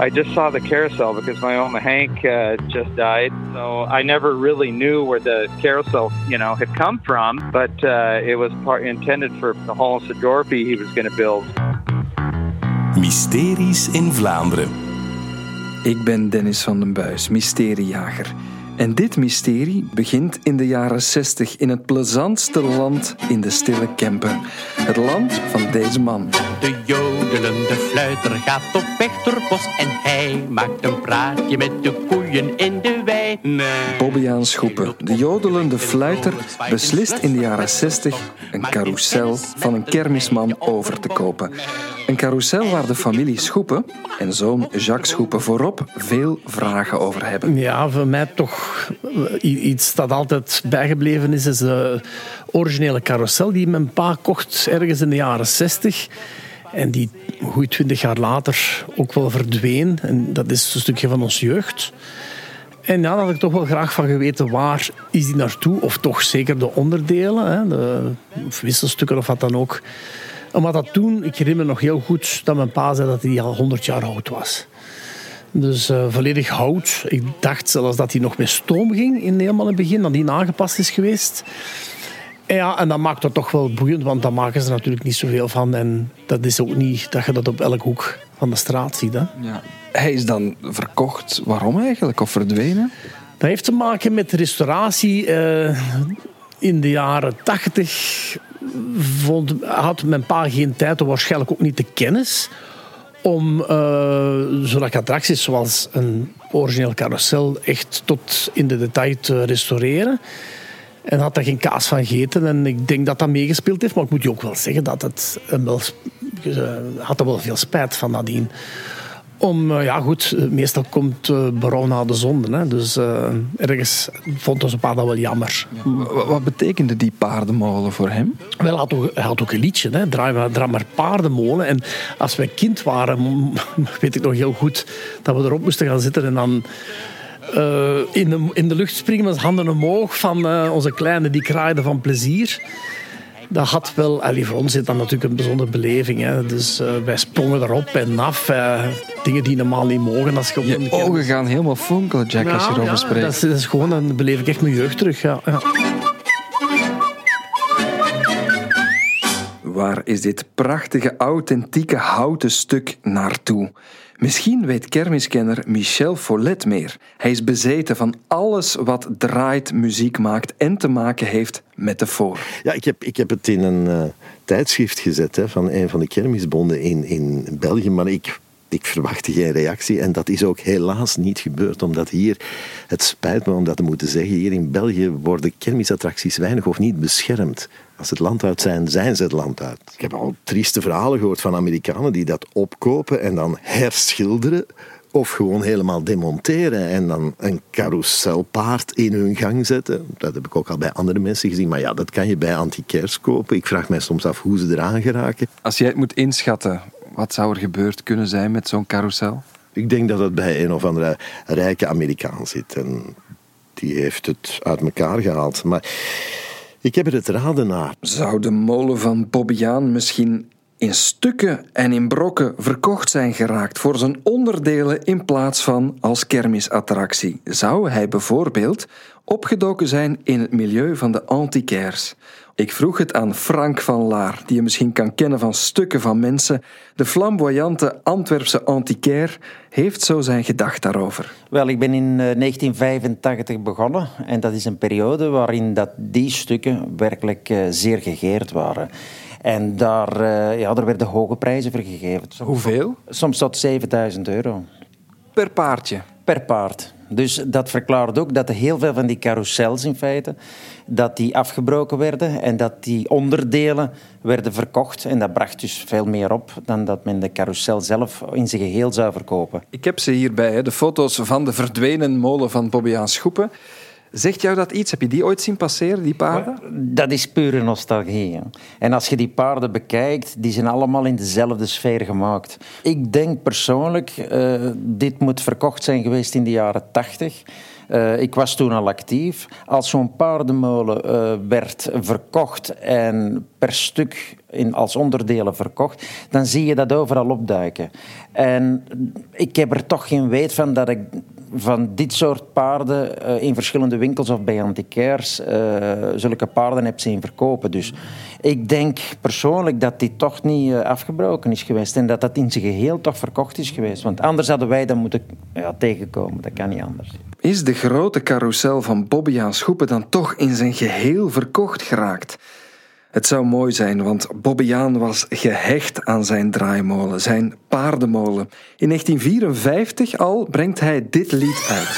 I just saw the carousel because my own Hank uh, just died, so I never really knew where the carousel, you know, had come from. But uh, it was part intended for the Hollandse Dorpy he was going to build. Mysteries in Vlaanderen. Ik ben Dennis van den Buis, mysteriejager. En dit mysterie begint in de jaren 60 in het plezantste land in de stille Kempen. Het land van deze man. De jodelende fluiter gaat op weg door bos en hij maakt een praatje met de koeien in de wei. Bobbejaan Schoepen, de jodelende fluiter, beslist in de jaren 60 een carousel van een kermisman over te kopen. Een carousel waar de familie Schoepen en zoon Jacques Schoepen voorop veel vragen over hebben. Ja, voor mij toch iets dat altijd bijgebleven is, is de originele carousel die mijn pa kocht ergens in de jaren 60. En die goed twintig jaar later ook wel verdween. En dat is een stukje van ons jeugd. En ja, daar had ik toch wel graag van geweten waar is die naartoe. Of toch zeker de onderdelen, hè, de wisselstukken of wat dan ook. Omdat dat toen, ik herinner me nog heel goed dat mijn pa zei dat hij al 100 jaar oud was. Dus uh, volledig hout. Ik dacht zelfs dat hij nog met stoom ging in helemaal het begin, dat die aangepast is geweest. En ja, en dat maakt het toch wel boeiend, want daar maken ze natuurlijk niet zoveel van. En dat is ook niet dat je dat op elk hoek van de straat ziet. Hè. Ja. Hij is dan verkocht. Waarom eigenlijk? Of verdwenen? Dat heeft te maken met restauratie. Uh, in de jaren tachtig had mijn pa geen tijd, waarschijnlijk ook niet de kennis om uh, attracties zoals een origineel carousel echt tot in de detail te restaureren. En had daar geen kaas van gegeten. En ik denk dat dat meegespeeld heeft. Maar ik moet je ook wel zeggen dat het wel, uh, had er wel veel spijt van nadien. Om, uh, ja goed, meestal komt uh, berouw na de zonde. Hè. Dus uh, ergens vond ons een paar dat wel jammer. Wat, wat, betekende die paardenmolen voor hem? Wel, hij had ook, hij had ook een liedje, hè. Draai, draai maar paardenmolen. En als wij kind waren, weet ik nog heel goed, dat we erop moesten gaan zitten en dan... in, de, in de lucht springen met handen omhoog van onze kleine die kraaide van plezier dat had wel, allee, voor ons is dat natuurlijk een bijzondere beleving. Hè. Dus uh, wij sprongen erop en af. Uh, dingen die normaal niet mogen. Als je, je ogen gaan helemaal fonkelen, Jack, als je erover spreekt. Dat is, dat is, gewoon, dan beleef ik echt mijn jeugd terug. Ja. ja. Waar is dit prachtige, authentieke houten stuk naartoe? Misschien weet kermiskenner Michel Follet meer. Hij is bezeten van alles wat draait, muziek maakt en te maken heeft met de voor. Ja, ik heb, ik heb het in een uh, tijdschrift gezet hè, van een van de kermisbonden in, in België, maar ik ik verwachtte geen reactie en dat is ook helaas niet gebeurd, omdat hier, het spijt me om dat te moeten zeggen, hier in België worden kermisattracties weinig of niet beschermd. Als het land uit zijn, zijn ze het land uit. Ik heb al trieste verhalen gehoord van Amerikanen die dat opkopen en dan herschilderen of gewoon helemaal demonteren en dan een carouselpaard in hun gang zetten. Dat heb ik ook al bij andere mensen gezien. Maar ja, dat kan je bij antiquairs kopen. Ik vraag mij soms af hoe ze eraan geraken. Als jij het moet inschatten, wat zou er gebeurd kunnen zijn met zo'n carousel? Ik denk dat het bij een of andere rijke Amerikaan zit. En die heeft het uit elkaar gehaald. Maar ik heb er het raden naar. Zou de molen van Bobbiaan misschien in stukken en in brokken verkocht zijn geraakt voor zijn onderdelen in plaats van als kermisattractie? Zou hij bijvoorbeeld opgedoken zijn in het milieu van de antiquairs? Ik vroeg het aan Frank van Laar, die je misschien kan kennen van stukken van mensen. De flamboyante Antwerpse antiquaire heeft zo zijn gedacht daarover. Wel, ik ben in 1985 eh, begonnen en dat is een periode waarin dat die stukken werkelijk eh, zeer gegeerd waren. En daar, uh, ja, daar werden hoge prijzen voor gegeven. Hoeveel? Soms tot 7000 euro. Per paardje? Per paard. Dus dat verklaart ook dat er heel veel van die carousels in feite, dat die afgebroken werden en dat die onderdelen werden verkocht. En dat bracht dus veel meer op dan dat men de carousel zelf in zijn geheel zou verkopen. Ik heb ze hierbij, de foto's van de verdwenen molen van Bobbejaans Schoepen. Zegt jou dat iets? Heb je die ooit zien passeren, die paarden? Dat is pure nostalgie. En als je die paarden bekijkt, die zijn allemaal in dezelfde sfeer gemaakt. Ik denk persoonlijk, uh, dit moet verkocht zijn geweest in de jaren tachtig. Uh, ik was toen al actief. Als zo'n paardenmolen uh, werd verkocht en per stuk in, als onderdelen verkocht, dan zie je dat overal opduiken. En ik heb er toch geen weet van dat ik van dit soort paarden uh, in verschillende winkels of bij antiquairs uh, zulke paarden heb zien verkopen. Dus ik denk persoonlijk dat die toch niet afgebroken is geweest en dat dat in zijn geheel toch verkocht is geweest. Want anders hadden wij dat moeten ja, tegenkomen. Dat kan niet anders. Is grote carousel van Bobbejaan Schoepen dan toch in zijn geheel verkocht geraakt? Het zou mooi zijn, want Bobbejaan was gehecht aan zijn draaimolen, zijn paardenmolen. In 1954 al brengt hij dit lied uit.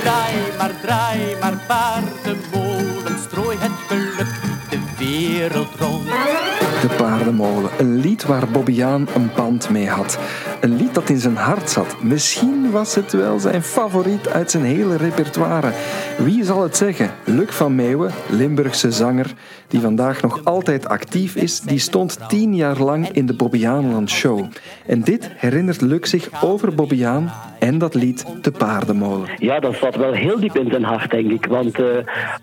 Draai maar, draai maar, paardenmolen, strooi het geluk de wereld rond. De paardenmolen, een lied waar Bobbejaan een band mee had. Een lied dat in zijn hart zat. Misschien was het wel zijn favoriet uit zijn hele repertoire. Wie zal het zeggen? Luc van Meeuwen, Limburgse zanger, die vandaag nog altijd actief is, die stond tien jaar lang in de Bobbejaanland Show. En dit herinnert Luc zich over Bobbejaan en dat lied De Paardenmolen. Ja, dat zat wel heel diep in zijn hart, denk ik. Want uh,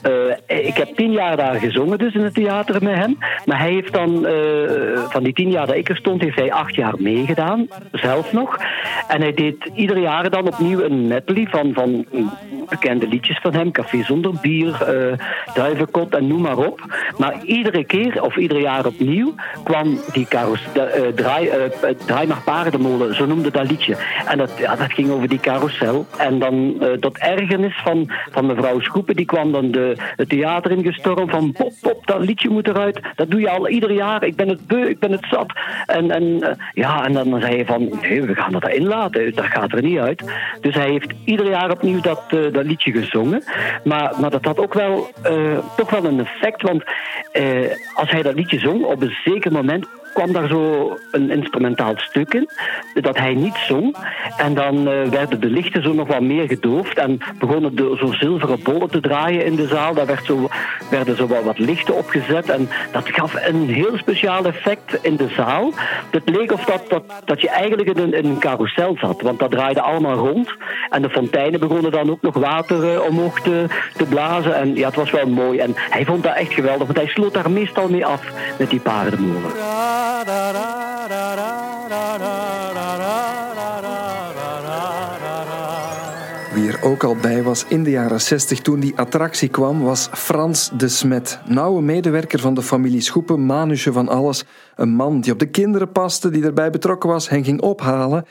uh, ik heb tien jaar daar gezongen dus in het theater met hem. Maar hij heeft dan, uh, van die tien jaar dat ik er stond, heeft hij acht jaar meegedaan zelf nog. En hij deed ieder jaar dan opnieuw een medley van, van bekende liedjes van hem. Café zonder bier, uh, Duivenkot en noem maar op. Maar iedere keer, of ieder jaar opnieuw, kwam die carous, uh, draai, uh, draai maar paardenmolen, zo noemde dat liedje. En dat, dat ging over die carousel. En dan tot ergernis van, van mevrouw Schoepen, die kwam dan de, het theater ingestormd van pop, pop, dat liedje moet eruit. Dat doe je al ieder jaar. Ik ben het beu, ik ben het zat. En, en, ja, en dan zei hij van, nee, we gaan dat erin laten. Dat gaat er niet uit. Dus hij heeft ieder jaar opnieuw dat, liedje gezongen. Maar, maar dat had ook wel, uh, toch wel een effect. Want uh, als hij dat liedje zong, op een zeker moment kwam daar zo een instrumentaal stuk in, dat hij niet zong. En dan uh, werden de lichten zo nog wat meer gedoofd en begonnen de, zo zilveren bollen te draaien in de zaal. Daar werd zo, werden zo wat, wat lichten opgezet en dat gaf een heel speciaal effect in de zaal. Het leek of dat, dat, dat je eigenlijk in een, carousel zat, want dat draaide allemaal rond. En de fonteinen begonnen dan ook nog water uh, omhoog te, te blazen. En ja, het was wel mooi. En hij vond dat echt geweldig, want hij sloot daar meestal mee af met die paardenmolen. Wie er ook al bij was in de jaren 60 toen die attractie kwam, was Frans de Smet. Nauwe medewerker van de familie Schoepen, manusje van alles. Een man die op de kinderen paste, die erbij betrokken was, hen ging ophalen.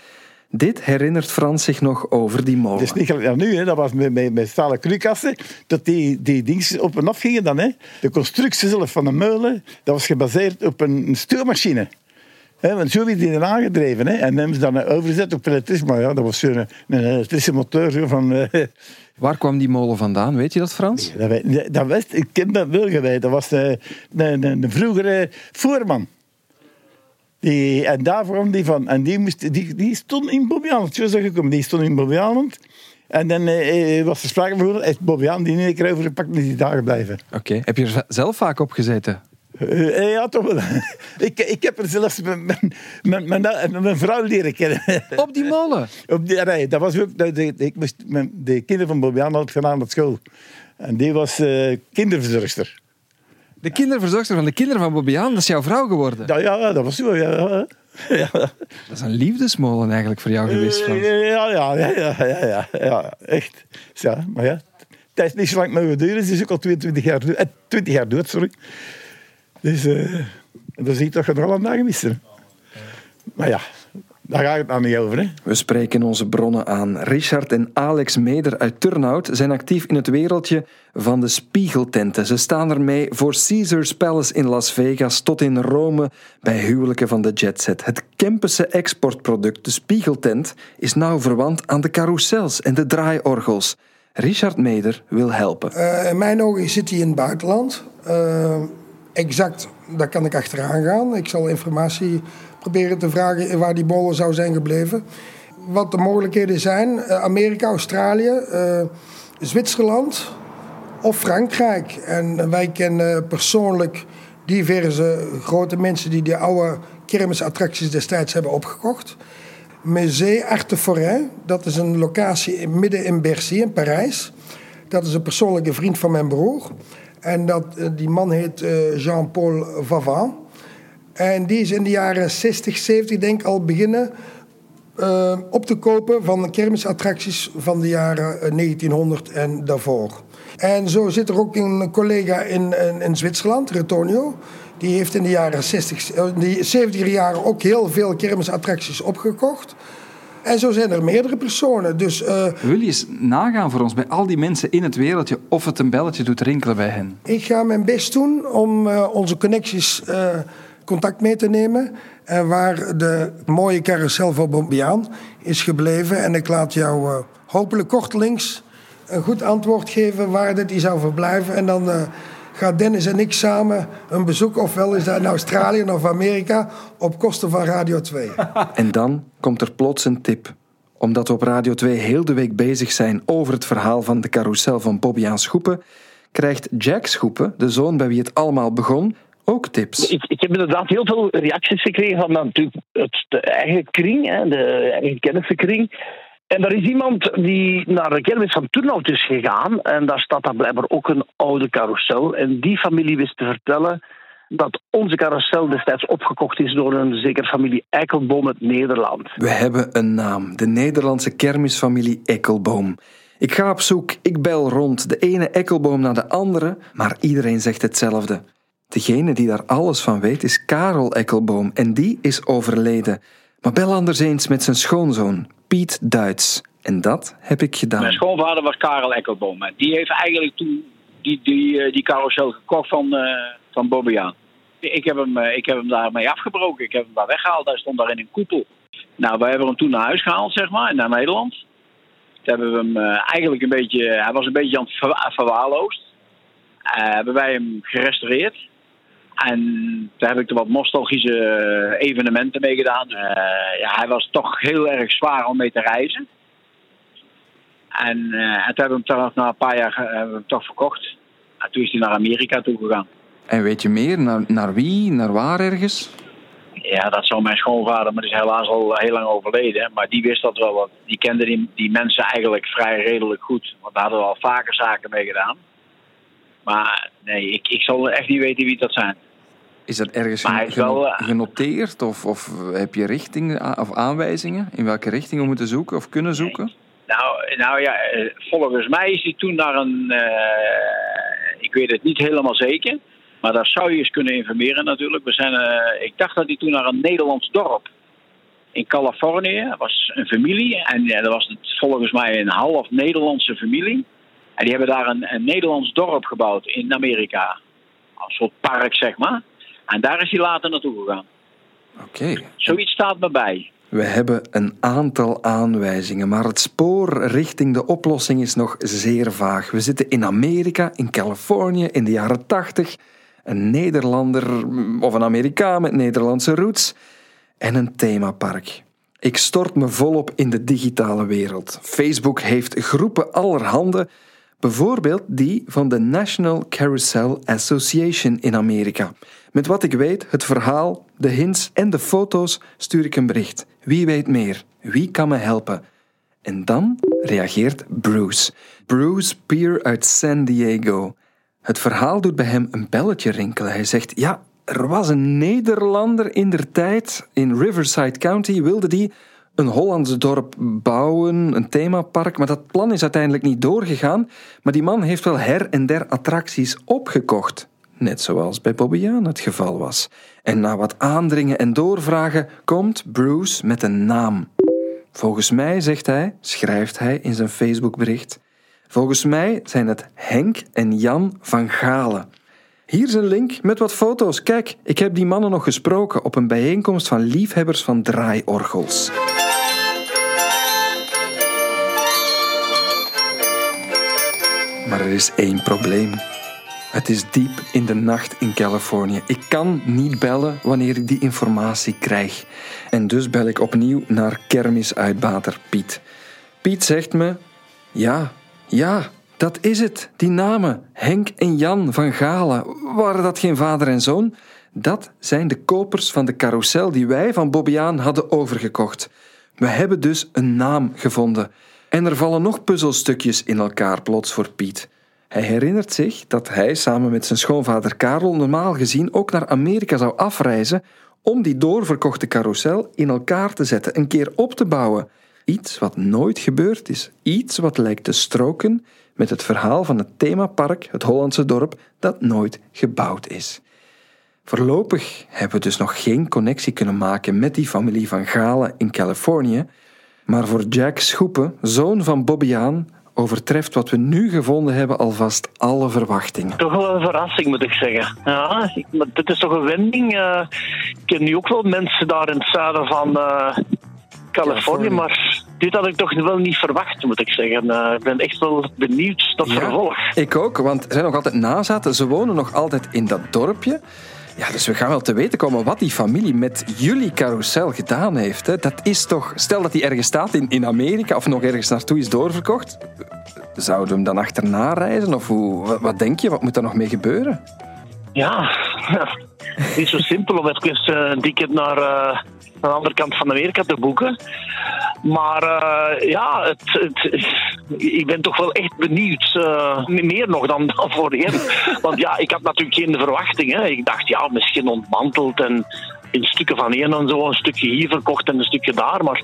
Dit herinnert Frans zich nog over die molen. Dat is niet gelijk nu, hè. dat was met, met, met stalen kruikassen, dat die, die dingen op en af gingen dan. Hè. De constructie zelf van de molen, dat was gebaseerd op een stuurmachine. He, want zo werd die dan aangedreven. Hè. En hebben ze dan overgezet op elektrisme. Maar ja, dat was een, een elektrische motor. Van, uh, Waar kwam die molen vandaan? Weet je dat, Frans? Dat, dat wist ik. ken dat wel. Dat was de, de, de, de vroegere voerman. Die, en daar kwam die van. En die, moest, die, die stond in Bobbejaanland. Zo is dat gekomen. Die stond in Bobbejaanland. En dan eh, was er sprake van, is Bobbejaanland die in één keer overgepakt en is die daar gebleven. Oké. Okay. Heb je er zelf vaak op gezeten? Uh, ja, toch wel. ik, ik heb er zelfs mijn, mijn, mijn, mijn vrouw leren kennen. Op die molen? Op die, nee, dat was ook... De, ik moest, mijn, de kinderen van Bobbejaanland had gedaan op school. En die was uh, kinderverzorgster. De kinderverzorgster van de kinderen van Bobbejaanland, dat is jouw vrouw geworden? Ja, ja dat was zo, ja. ja. Dat is een liefdesmolen eigenlijk voor jou geweest, Frans. Ja, ja, ja, ja, ja, ja, ja, echt. Ja, maar ja, het is niet zo lang mogen duren. Ze is ook al 22 jaar, eh, 20 jaar dood, sorry. Dus uh, dat zie je toch er al aan dagen. Maar ja, daar gaat het nou niet over. Hè? We spreken onze bronnen aan. Richard en Alex Meder uit Turnhout zijn actief in het wereldje van de spiegeltenten. Ze staan ermee voor Caesars Palace in Las Vegas tot in Rome bij huwelijken van de jetset. Het Kempische exportproduct, de spiegeltent, is nauw verwant aan de carousels en de draaiorgels. Richard Meder wil helpen. Uh, in mijn ogen zit hij in het buitenland. Uh, exact, daar kan ik achteraan gaan. Ik zal informatie proberen te vragen waar die molen zou zijn gebleven. Wat de mogelijkheden zijn: Amerika, Australië, uh, Zwitserland of Frankrijk. En wij kennen persoonlijk diverse grote mensen die die oude kermisattracties destijds hebben opgekocht. Musée Arteforêt, dat is een locatie midden in Bercy in Parijs. Dat is een persoonlijke vriend van mijn broer. En dat, eh, die man heet eh, Jean-Paul Vavant. En die is in de jaren 60, 70 denk ik al beginnen uh, op te kopen van kermisattracties van de jaren 1900 en daarvoor. En zo zit er ook een collega in, in, in Zwitserland, Retonio. Die heeft in de jaren 60, die 70 jaren ook heel veel kermisattracties opgekocht. En zo zijn er meerdere personen. Dus, uh, Wil je eens nagaan voor ons bij al die mensen in het wereldje of het een belletje doet rinkelen bij hen? Ik ga mijn best doen om uh, onze connecties contact mee te nemen. En waar de mooie carousel van Bombiaan is gebleven. En ik laat jou hopelijk kortelings een goed antwoord geven waar dit die zou verblijven. En dan gaan Dennis en ik samen een bezoek, ofwel is dat in Australië of Amerika, op kosten van Radio 2. En dan komt er plots een tip. Omdat we op Radio 2 heel de week bezig zijn over het verhaal van de carousel van Bobbiaan Schoepen, krijgt Jack Schoepen, de zoon bij wie het allemaal begon, ook tips. Ik, ik heb inderdaad heel veel reacties gekregen van natuurlijk het, de eigen kring, de eigen kennissenkring. En er is iemand die naar de kermis van Turnhout is gegaan. En daar staat dan blijkbaar ook een oude carousel. En die familie wist te vertellen dat onze carousel destijds opgekocht is door een zeker familie Eikelboom uit Nederland. We hebben een naam. De Nederlandse kermisfamilie Eikelboom. Ik ga op zoek, ik bel rond, de ene Ekkelboom naar de andere, maar iedereen zegt hetzelfde. Degene die daar alles van weet is Karel Ekkelboom en die is overleden. Maar bel anders eens met zijn schoonzoon, Piet Duits. En dat heb ik gedaan. Mijn schoonvader was Karel Ekkelboom. Die heeft eigenlijk toen die, die, eh, die carousel gekocht van, uh, van. Ik heb, hem, uh, ik heb hem daarmee afgebroken. Ik heb hem daar weggehaald. Hij stond daar in een koepel. Nou, wij hebben hem toen naar huis gehaald, zeg maar, naar Nederland. Toen hebben we hem eigenlijk een beetje... Hij was een beetje aan het ver verwaarloosd. hebben wij hem gerestaureerd. En daar heb ik er wat nostalgische evenementen mee gedaan. Uh, ja, hij was toch heel erg zwaar om mee te reizen. En, uh, en toen hebben we hem toch na een paar jaar hem toch verkocht. En toen is hij naar Amerika toe gegaan. En weet je meer? Naar, naar wie? Naar waar ergens? Ja, dat zou mijn schoonvader, maar die is helaas al heel lang overleden. Maar die wist dat wel. Want die kende die, die mensen eigenlijk vrij redelijk goed. Want daar hadden we al vaker zaken mee gedaan. Maar nee, ik, ik zal echt niet weten wie dat zijn. Is dat ergens geno wel, genoteerd? Of, of heb je richtingen of aanwijzingen in welke richting we moeten zoeken of kunnen zoeken? Nou, nou ja, volgens mij is hij toen naar een. Uh, ik weet het niet helemaal zeker. Maar daar zou je eens kunnen informeren natuurlijk. We zijn, uh, ik dacht dat hij toen naar een Nederlands dorp in Californië. Was een familie. En ja, dat was volgens mij een half Nederlandse familie. En die hebben daar een, een Nederlands dorp gebouwd in Amerika. Een soort park, zeg maar. En daar is hij later naartoe gegaan. Oké. Okay. Zoiets staat me bij. We hebben een aantal aanwijzingen, maar het spoor richting de oplossing is nog zeer vaag. We zitten in Amerika, in Californië, in de jaren 80. Een Nederlander of een Amerikaan met Nederlandse roots en een themapark. Ik stort me volop in de digitale wereld. Facebook heeft groepen allerhande, bijvoorbeeld die van de National Carousel Association in Amerika. Met wat ik weet, het verhaal, de hints en de foto's stuur ik een bericht. Wie weet meer? Wie kan me helpen? En dan reageert Bruce. Bruce Peer uit San Diego. Het verhaal doet bij hem een belletje rinkelen. Hij zegt: Ja, er was een Nederlander in der tijd in Riverside County, wilde die een Hollands dorp bouwen, een themapark, maar dat plan is uiteindelijk niet doorgegaan. Maar die man heeft wel her en der attracties opgekocht net zoals bij Bobbiaan het geval was. En na wat aandringen en doorvragen komt Bruce met een naam. Volgens mij, zegt hij, schrijft hij in zijn Facebookbericht, volgens mij zijn het Henk en Jan van Galen. Hier is een link met wat foto's. Kijk, ik heb die mannen nog gesproken op een bijeenkomst van liefhebbers van draaiorgels. Maar er is één probleem. Het is diep in de nacht in Californië. Ik kan niet bellen wanneer ik die informatie krijg. En dus bel ik opnieuw naar kermisuitbater Piet. Piet zegt me: Ja, ja, Dat is het, die namen. Henk en Jan van Galen. Waren dat geen vader en zoon? Dat zijn de kopers van de carousel die wij van Bobbejaan hadden overgekocht. We hebben dus een naam gevonden. En er vallen nog puzzelstukjes in elkaar plots voor Piet. Hij herinnert zich dat hij samen met zijn schoonvader Karel normaal gezien ook naar Amerika zou afreizen om die doorverkochte carousel in elkaar te zetten, een keer op te bouwen. Iets wat nooit gebeurd is. Iets wat lijkt te stroken met het verhaal van het themapark, het Hollandse dorp, dat nooit gebouwd is. Voorlopig hebben we dus nog geen connectie kunnen maken met die familie van Galen in Californië, maar voor Jack Schoepen, zoon van Bobbiaan, overtreft wat we nu gevonden hebben alvast alle verwachtingen. Toch wel een verrassing, moet ik zeggen. Ja, ik, maar dit is toch een wending. Uh, ik ken nu ook wel mensen daar in het zuiden van uh, Californië, maar dit had ik toch wel niet verwacht, moet ik zeggen. Uh, ik ben echt wel benieuwd tot ja, vervolg. Ik ook, want ze zijn nog altijd nazaten. Ze wonen nog altijd in dat dorpje. Ja, dus we gaan wel te weten komen wat die familie met jullie carousel gedaan heeft. Hè. Dat is toch... Stel dat die ergens staat in, in Amerika of nog ergens naartoe is doorverkocht. Zouden we hem dan achterna reizen? Of hoe, wat, denk je? Wat moet er nog mee gebeuren? Ja, niet zo simpel om even een ticket naar, uh, de andere kant van Amerika te boeken. Maar uh, ja, het, het, ik ben toch wel echt benieuwd. Uh, meer nog dan, dan voorheen. Want ja, ik had natuurlijk geen verwachtingen. Ik dacht, ja, misschien ontmanteld en in stukken van één en zo. Een stukje hier verkocht en een stukje daar. Maar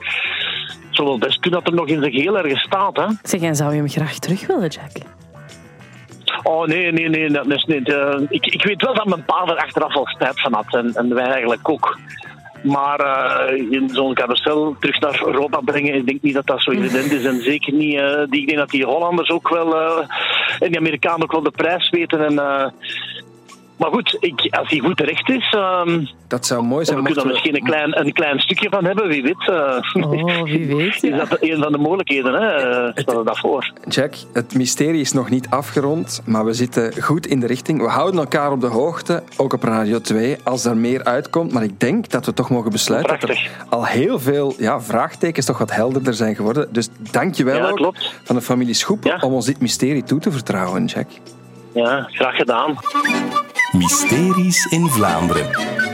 het zou wel best kunnen dat er nog in zijn geheel ergens staat. Hè. Zeg, en zou je hem graag terug willen, Jack? Oh nee, nee, nee, dat is niet. Uh, ik, ik weet wel dat mijn pa er achteraf al spijt van had. En, en wij eigenlijk ook. Maar uh, in zo'n carousel terug naar Europa brengen, ik denk niet dat dat zo evident is. En zeker niet, uh, die, ik denk dat die Hollanders ook wel, uh, en die Amerikanen ook wel de prijs weten. En maar goed, ik, als hij goed terecht is. Um, dat zou mooi zijn. We kunnen er misschien een klein, een klein stukje van hebben, wie weet. Uh, oh, wie weet. Ja. Is dat een van de mogelijkheden? Hè? Stel je dat voor. Jack, het mysterie is nog niet afgerond, maar we zitten goed in de richting. We houden elkaar op de hoogte, ook op Radio 2, als er meer uitkomt. Maar ik denk dat we toch mogen besluiten Prachtig. dat er al heel veel ja, vraagtekens toch wat helderder zijn geworden. Dus dank je wel ja, ook van de familie Schoep Ja. om ons dit mysterie toe te vertrouwen, Jack. Ja, graag gedaan. Mysteries in Vlaanderen.